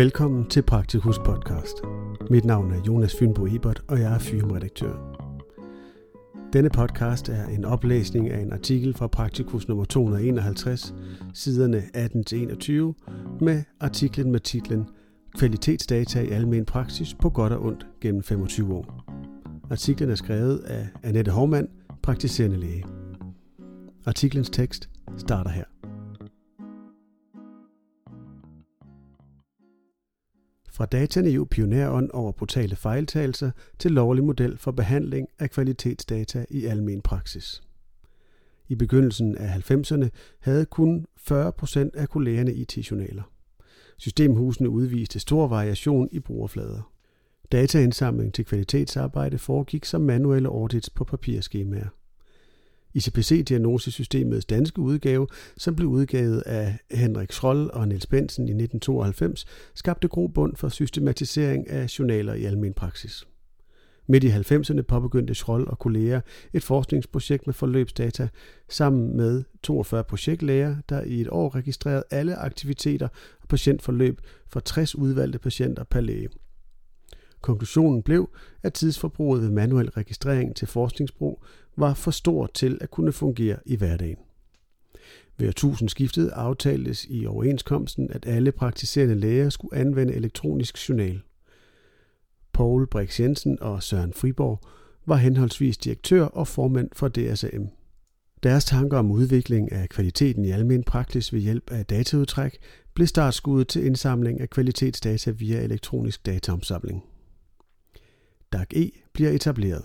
Velkommen til Praktikus podcast. Mit navn er Jonas Fynbo Ebert, og jeg er firmaredaktør. Denne podcast er en oplæsning af en artikel fra Praktikus nummer 251, siderne 18-21, med artiklen med titlen Kvalitetsdata i almen praksis på godt og ondt gennem 25 år. Artiklen er skrevet af Annette Hovmand, praktiserende læge. Artiklens tekst starter her. Fra datanaiv pionerånd over brutale fejltagelser til lovlig model for behandling af kvalitetsdata i almen praksis. I begyndelsen af 90'erne havde kun 40% af kollegerne IT-journaler. Systemhusene udviste stor variation i brugerflader. Dataindsamling til kvalitetsarbejde foregik som manuelle audits på papirskemaer. ICPC-diagnosesystemets danske udgave, som blev udgivet af Henrik Schroll og Niels Bensen i 1992, skabte grobund for systematisering af journaler i almen praksis. Midt i 90'erne påbegyndte Schroll og kolleger et forskningsprojekt med forløbsdata sammen med 42 projektlæger, der i et år registrerede alle aktiviteter og patientforløb for 60 udvalgte patienter per læge. Konklusionen blev, at tidsforbruget ved manuel registrering til forskningsbrug var for stort til at kunne fungere i hverdagen. Ved skiftet aftaltes i overenskomsten, at alle praktiserende læger skulle anvende elektronisk journal. Paul Brix Jensen og Søren Friborg var henholdsvis direktør og formand for DSAM. Deres tanker om udvikling af kvaliteten i almen praksis ved hjælp af dataudtræk blev startskuddet til indsamling af kvalitetsdata via elektronisk dataomsamling. DAG-E bliver etableret.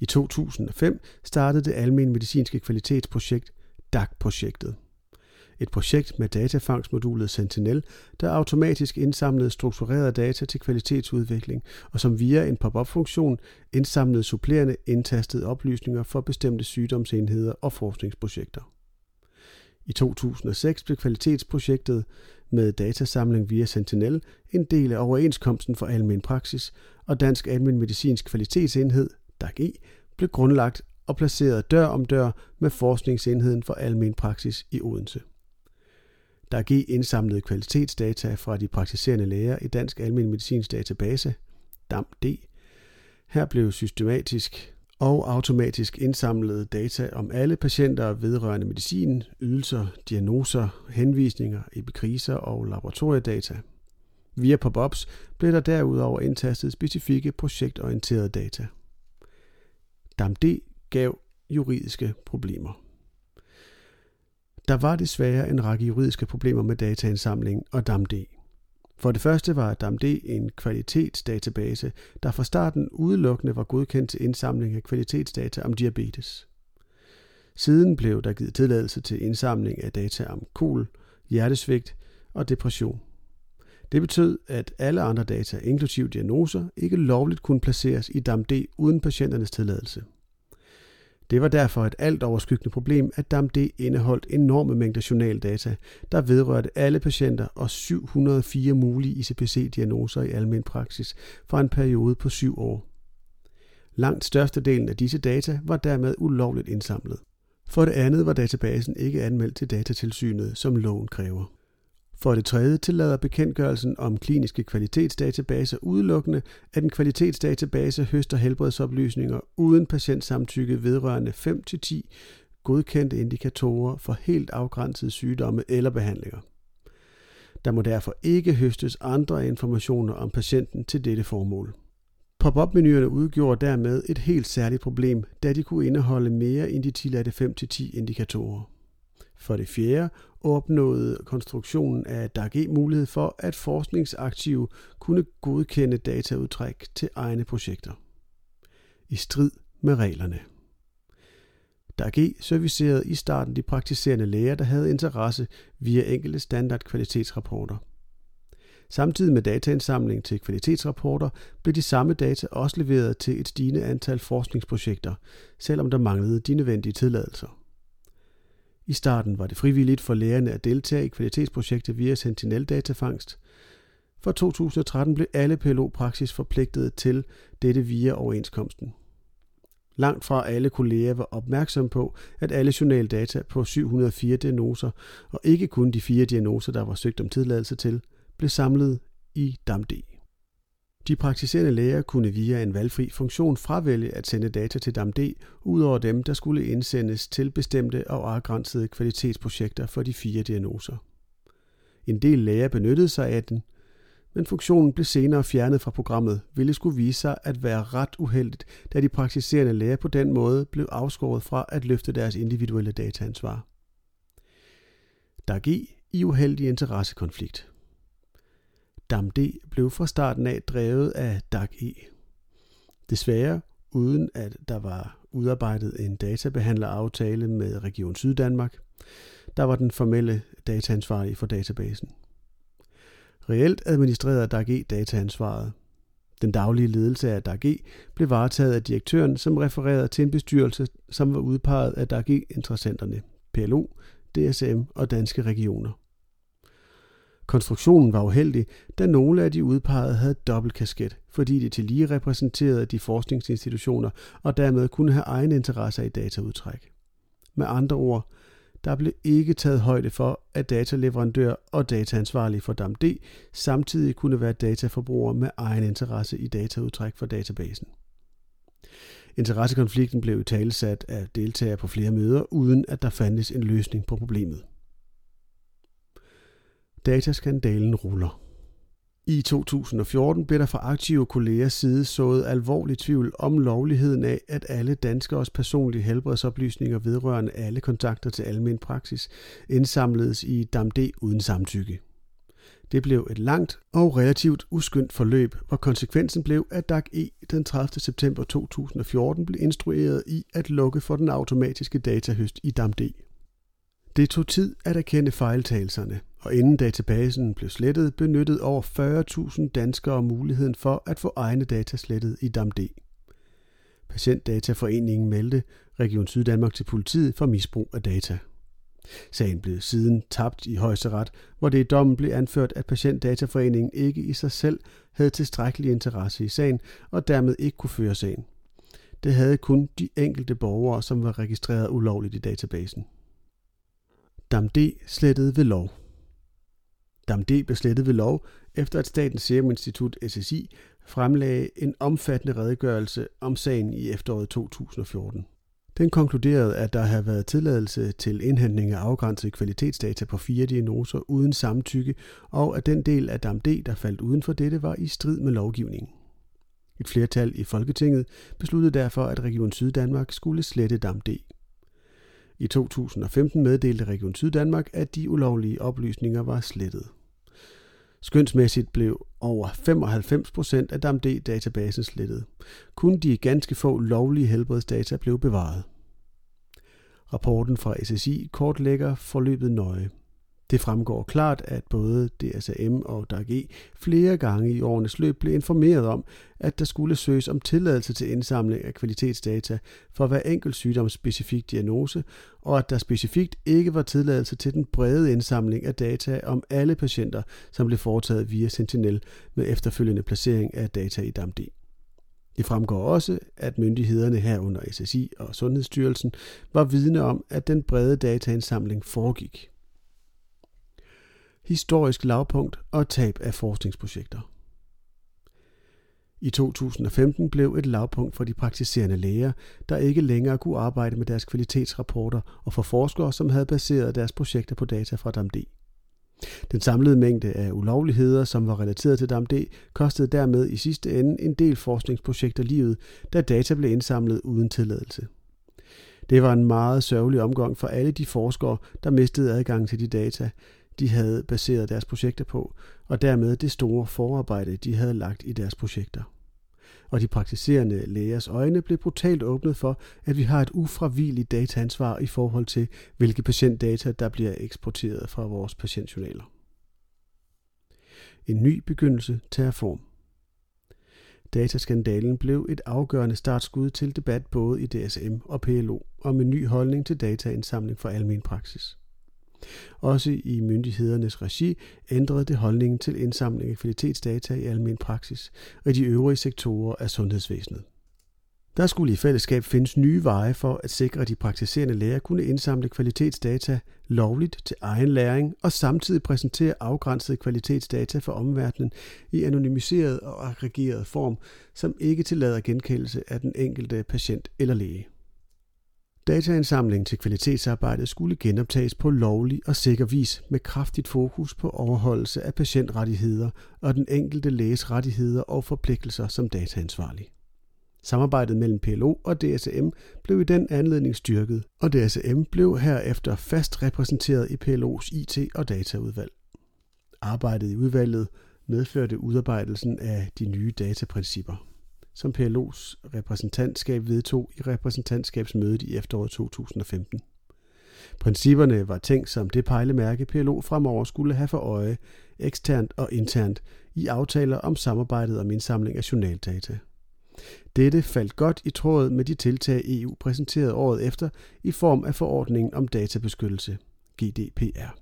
I 2005 startede det almen medicinske kvalitetsprojekt DAG-projektet. Et projekt med datafangstmodulet Sentinel, der automatisk indsamlede strukturerede data til kvalitetsudvikling, og som via en pop-up-funktion indsamlede supplerende indtastede oplysninger for bestemte sygdomsenheder og forskningsprojekter. I 2006 blev kvalitetsprojektet med datasamling via Sentinel en del af overenskomsten for almen praksis, og Dansk Almen Medicinsk Kvalitetsenhed, DAG-E, blev grundlagt og placeret dør om dør med forskningsenheden for almen praksis i Odense. DAG e indsamlede kvalitetsdata fra de praktiserende læger i Dansk Almen Medicinsk Database, DAMD. Her blev systematisk og automatisk indsamlede data om alle patienter vedrørende medicin, ydelser, diagnoser, henvisninger, epikriser og laboratoriedata. Via pop-ups blev der derudover indtastet specifikke projektorienterede data. DAMD gav juridiske problemer. Der var desværre en række juridiske problemer med dataindsamling og DAMD. For det første var DAMD en kvalitetsdatabase, der fra starten udelukkende var godkendt til indsamling af kvalitetsdata om diabetes. Siden blev der givet tilladelse til indsamling af data om kol, hjertesvigt og depression. Det betød, at alle andre data, inklusive diagnoser, ikke lovligt kunne placeres i DAMD uden patienternes tilladelse. Det var derfor et alt overskyggende problem, at DAMD indeholdt enorme mængder journaldata, der vedrørte alle patienter og 704 mulige ICPC-diagnoser i almen praksis for en periode på syv år. Langt størstedelen af disse data var dermed ulovligt indsamlet. For det andet var databasen ikke anmeldt til datatilsynet, som loven kræver. For det tredje tillader bekendtgørelsen om kliniske kvalitetsdatabaser udelukkende, at en kvalitetsdatabase høster helbredsoplysninger uden patientsamtykke vedrørende 5-10 godkendte indikatorer for helt afgrænsede sygdomme eller behandlinger. Der må derfor ikke høstes andre informationer om patienten til dette formål. Pop-up-menuerne udgjorde dermed et helt særligt problem, da de kunne indeholde mere end de tilladte 5-10 indikatorer. For det fjerde opnåede konstruktionen af DAG e mulighed for, at forskningsaktive kunne godkende dataudtræk til egne projekter. I strid med reglerne. DAG e servicerede i starten de praktiserende læger, der havde interesse via enkelte standardkvalitetsrapporter. Samtidig med dataindsamling til kvalitetsrapporter blev de samme data også leveret til et stigende antal forskningsprojekter, selvom der manglede de nødvendige tilladelser. I starten var det frivilligt for lægerne at deltage i kvalitetsprojektet via Sentinel-datafangst. For 2013 blev alle PLO-praksis forpligtet til dette via overenskomsten. Langt fra alle kolleger var opmærksom på, at alle journaldata på 704 diagnoser, og ikke kun de fire diagnoser, der var søgt om tilladelse til, blev samlet i DAMD. De praktiserende læger kunne via en valgfri funktion fravælge at sende data til DAMD, udover dem, der skulle indsendes til bestemte og afgrænsede kvalitetsprojekter for de fire diagnoser. En del læger benyttede sig af den, men funktionen blev senere fjernet fra programmet, hvilket skulle vise sig at være ret uheldigt, da de praktiserende læger på den måde blev afskåret fra at løfte deres individuelle dataansvar. DAG i uheldig interessekonflikt. DAMD blev fra starten af drevet af DAG-E. Desværre uden at der var udarbejdet en databehandleraftale med Region Syddanmark, der var den formelle dataansvarlige for databasen. Reelt administrerede DAG e dataansvaret. Den daglige ledelse af DAG e blev varetaget af direktøren, som refererede til en bestyrelse, som var udpeget af DAG-interessenterne, PLO, DSM og danske regioner. Konstruktionen var uheldig, da nogle af de udpegede havde dobbelt kasket, fordi de til lige repræsenterede de forskningsinstitutioner og dermed kunne have egen interesser i dataudtræk. Med andre ord, der blev ikke taget højde for, at dataleverandør og dataansvarlig for DAMD samtidig kunne være dataforbrugere med egen interesse i dataudtræk fra databasen. Interessekonflikten blev talesat af deltagere på flere møder, uden at der fandtes en løsning på problemet. Dataskandalen ruller. I 2014 blev der fra aktive kollegers side sået alvorlig tvivl om lovligheden af, at alle danskers personlige helbredsoplysninger vedrørende alle kontakter til almen praksis indsamledes i DAMD uden samtykke. Det blev et langt og relativt uskyndt forløb, hvor konsekvensen blev, at DAG E den 30. september 2014 blev instrueret i at lukke for den automatiske datahøst i DAMD. Det tog tid at erkende fejltagelserne, og inden databasen blev slettet, benyttede over 40.000 danskere muligheden for at få egne data slettet i DAMD. Patientdataforeningen meldte Region Syddanmark til politiet for misbrug af data. Sagen blev siden tabt i højesteret, hvor det i dommen blev anført, at Patientdataforeningen ikke i sig selv havde tilstrækkelig interesse i sagen og dermed ikke kunne føre sagen. Det havde kun de enkelte borgere, som var registreret ulovligt i databasen. DAMD slettede ved lov. DAMD blev slettet ved lov, efter at Statens Serum Institut SSI fremlagde en omfattende redegørelse om sagen i efteråret 2014. Den konkluderede, at der havde været tilladelse til indhentning af afgrænset kvalitetsdata på fire diagnoser uden samtykke, og at den del af DAMD, der faldt uden for dette, var i strid med lovgivningen. Et flertal i Folketinget besluttede derfor, at Region Syddanmark skulle slette DAMD. I 2015 meddelte Region Syddanmark, at de ulovlige oplysninger var slettet. Skønsmæssigt blev over 95 procent af DAMD-databasen slettet. Kun de ganske få lovlige helbredsdata blev bevaret. Rapporten fra SSI kortlægger forløbet nøje. Det fremgår klart, at både DSM og DAG e flere gange i årenes løb blev informeret om, at der skulle søges om tilladelse til indsamling af kvalitetsdata for hver enkelt sygdomsspecifik diagnose, og at der specifikt ikke var tilladelse til den brede indsamling af data om alle patienter, som blev foretaget via Sentinel med efterfølgende placering af data i DAMD. Det fremgår også, at myndighederne herunder SSI og Sundhedsstyrelsen var vidne om, at den brede dataindsamling foregik historisk lavpunkt og tab af forskningsprojekter. I 2015 blev et lavpunkt for de praktiserende læger, der ikke længere kunne arbejde med deres kvalitetsrapporter og for forskere, som havde baseret deres projekter på data fra DAMD. Den samlede mængde af ulovligheder, som var relateret til DAMD, kostede dermed i sidste ende en del forskningsprojekter livet, da data blev indsamlet uden tilladelse. Det var en meget sørgelig omgang for alle de forskere, der mistede adgang til de data, de havde baseret deres projekter på, og dermed det store forarbejde, de havde lagt i deres projekter. Og de praktiserende lægers øjne blev brutalt åbnet for, at vi har et ufravigeligt dataansvar i forhold til, hvilke patientdata, der bliver eksporteret fra vores patientjournaler. En ny begyndelse tager form. Dataskandalen blev et afgørende startskud til debat både i DSM og PLO om en ny holdning til dataindsamling for almen praksis. Også i myndighedernes regi ændrede det holdningen til indsamling af kvalitetsdata i almen praksis og i de øvrige sektorer af sundhedsvæsenet. Der skulle i fællesskab findes nye veje for at sikre, at de praktiserende læger kunne indsamle kvalitetsdata lovligt til egen læring og samtidig præsentere afgrænsede kvalitetsdata for omverdenen i anonymiseret og aggregeret form, som ikke tillader genkendelse af den enkelte patient eller læge. Dataindsamling til kvalitetsarbejdet skulle genoptages på lovlig og sikker vis med kraftigt fokus på overholdelse af patientrettigheder og den enkelte læges rettigheder og forpligtelser som dataansvarlig. Samarbejdet mellem PLO og DSM blev i den anledning styrket, og DSM blev herefter fast repræsenteret i PLO's IT- og dataudvalg. Arbejdet i udvalget medførte udarbejdelsen af de nye dataprincipper, som PLO's repræsentantskab vedtog i repræsentantskabsmødet i efteråret 2015. Principperne var tænkt som det pejlemærke, PLO fremover skulle have for øje, eksternt og internt, i aftaler om samarbejdet om indsamling af journaldata. Dette faldt godt i tråd med de tiltag EU præsenterede året efter i form af forordningen om databeskyttelse, GDPR.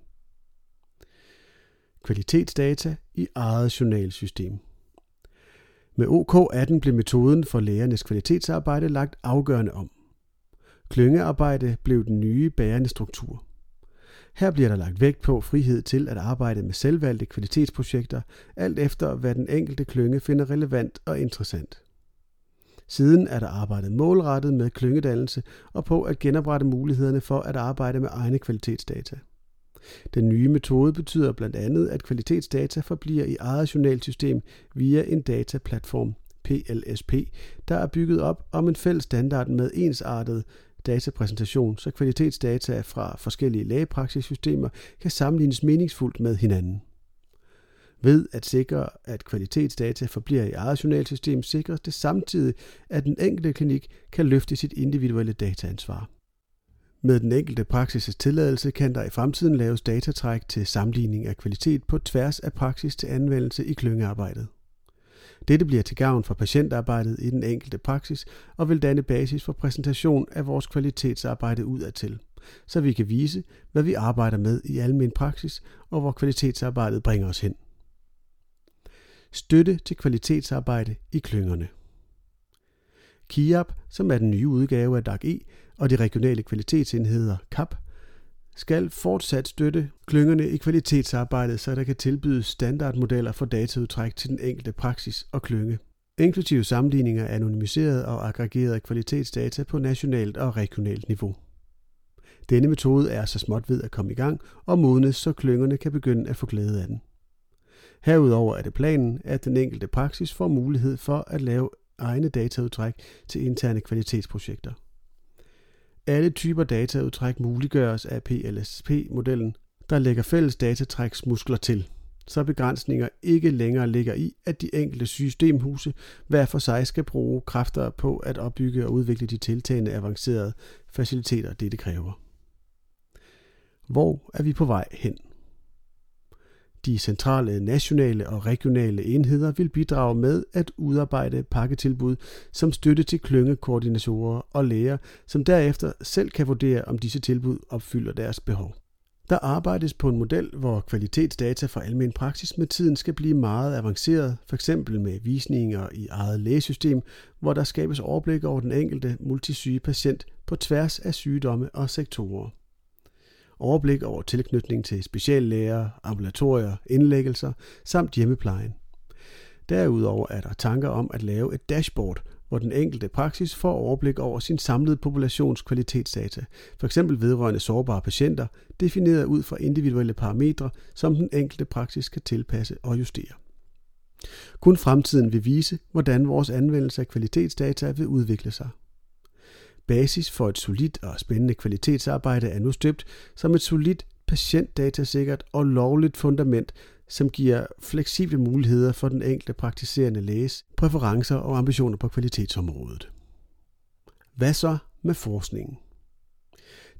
Kvalitetsdata i eget journalsystem. Med OK18 blev metoden for lærernes kvalitetsarbejde lagt afgørende om. Klyngearbejde blev den nye bærende struktur. Her bliver der lagt vægt på frihed til at arbejde med selvvalgte kvalitetsprojekter, alt efter hvad den enkelte klynge finder relevant og interessant. Siden er der arbejdet målrettet med klyngedannelse og på at genoprette mulighederne for at arbejde med egne kvalitetsdata. Den nye metode betyder blandt andet, at kvalitetsdata forbliver i eget journalsystem via en dataplatform, PLSP, der er bygget op om en fælles standard med ensartet datapræsentation, så kvalitetsdata fra forskellige lægepraksissystemer kan sammenlignes meningsfuldt med hinanden. Ved at sikre, at kvalitetsdata forbliver i eget journalsystem, sikres det samtidig, at den enkelte klinik kan løfte sit individuelle dataansvar. Med den enkelte praksis' tilladelse kan der i fremtiden laves datatræk til sammenligning af kvalitet på tværs af praksis til anvendelse i klyngearbejdet. Dette bliver til gavn for patientarbejdet i den enkelte praksis og vil danne basis for præsentation af vores kvalitetsarbejde udadtil, så vi kan vise, hvad vi arbejder med i almen praksis og hvor kvalitetsarbejdet bringer os hen. Støtte til kvalitetsarbejde i klyngerne. KIAP, som er den nye udgave af DAG-E, og de regionale kvalitetsenheder KAP, skal fortsat støtte klyngerne i kvalitetsarbejdet, så der kan tilbydes standardmodeller for dataudtræk til den enkelte praksis og klynge, inklusive sammenligninger af anonymiseret og aggregeret kvalitetsdata på nationalt og regionalt niveau. Denne metode er så småt ved at komme i gang og modnes, så klyngerne kan begynde at få glæde af den. Herudover er det planen, at den enkelte praksis får mulighed for at lave egne dataudtræk til interne kvalitetsprojekter. Alle typer dataudtræk muliggøres af PLSP-modellen, der lægger fælles datatræksmuskler til, så begrænsninger ikke længere ligger i, at de enkelte systemhuse hver for sig skal bruge kræfter på at opbygge og udvikle de tiltagende avancerede faciliteter, dette kræver. Hvor er vi på vej hen? De centrale, nationale og regionale enheder vil bidrage med at udarbejde pakketilbud som støtte til klyngekoordinatorer og læger, som derefter selv kan vurdere, om disse tilbud opfylder deres behov. Der arbejdes på en model, hvor kvalitetsdata fra almen praksis med tiden skal blive meget avanceret, f.eks. med visninger i eget lægesystem, hvor der skabes overblik over den enkelte multisyge patient på tværs af sygdomme og sektorer overblik over tilknytning til speciallæger, ambulatorier, indlæggelser samt hjemmeplejen. Derudover er der tanker om at lave et dashboard, hvor den enkelte praksis får overblik over sin samlede populations kvalitetsdata, f.eks. vedrørende sårbare patienter, defineret ud fra individuelle parametre, som den enkelte praksis kan tilpasse og justere. Kun fremtiden vil vise, hvordan vores anvendelse af kvalitetsdata vil udvikle sig. Basis for et solidt og spændende kvalitetsarbejde er nu støbt som et solidt, patientdatasikkert og lovligt fundament, som giver fleksible muligheder for den enkelte praktiserende læges præferencer og ambitioner på kvalitetsområdet. Hvad så med forskningen?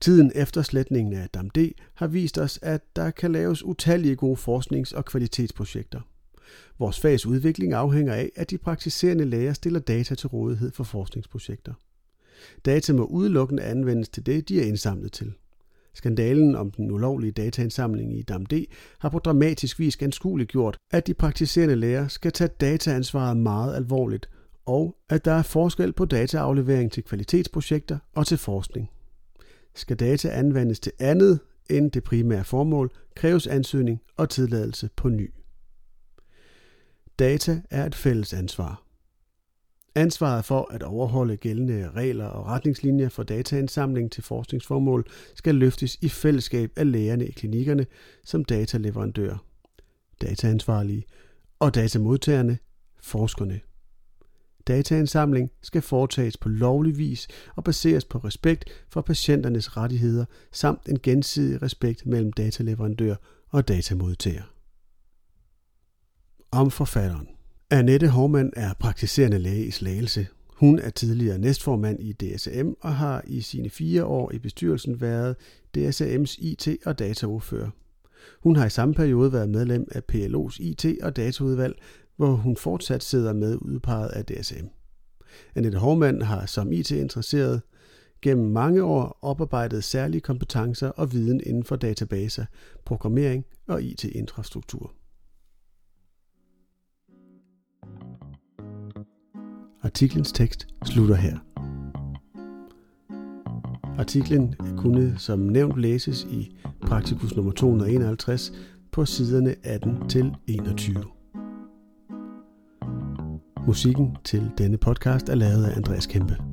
Tiden efter sletningen af DAMD har vist os, at der kan laves utallige gode forsknings- og kvalitetsprojekter. Vores fags udvikling afhænger af, at de praktiserende læger stiller data til rådighed for forskningsprojekter. Data må udelukkende anvendes til det, de er indsamlet til. Skandalen om den ulovlige dataindsamling i DAMD har på dramatisk vis gjort, at de praktiserende læger skal tage dataansvaret meget alvorligt og at der er forskel på dataaflevering til kvalitetsprojekter og til forskning. Skal data anvendes til andet end det primære formål, kræves ansøgning og tilladelse på ny. Data er et fælles ansvar. Ansvaret for at overholde gældende regler og retningslinjer for dataindsamling til forskningsformål skal løftes i fællesskab af lægerne i klinikkerne som dataleverandører, dataansvarlige og datamodtagerne, forskerne. Dataindsamling skal foretages på lovlig vis og baseres på respekt for patienternes rettigheder samt en gensidig respekt mellem dataleverandør og datamodtager. Om forfatteren Annette Hormann er praktiserende læge i Slagelse. Hun er tidligere næstformand i DSM og har i sine fire år i bestyrelsen været DSM's IT- og dataordfører. Hun har i samme periode været medlem af PLO's IT- og dataudvalg, hvor hun fortsat sidder med udpeget af DSM. Annette Hormann har som IT-interesseret gennem mange år oparbejdet særlige kompetencer og viden inden for databaser, programmering og IT-infrastruktur. Artiklens tekst slutter her. Artiklen kunne som nævnt læses i Praktikus nummer 251 på siderne 18 til 21. Musikken til denne podcast er lavet af Andreas Kæmpe.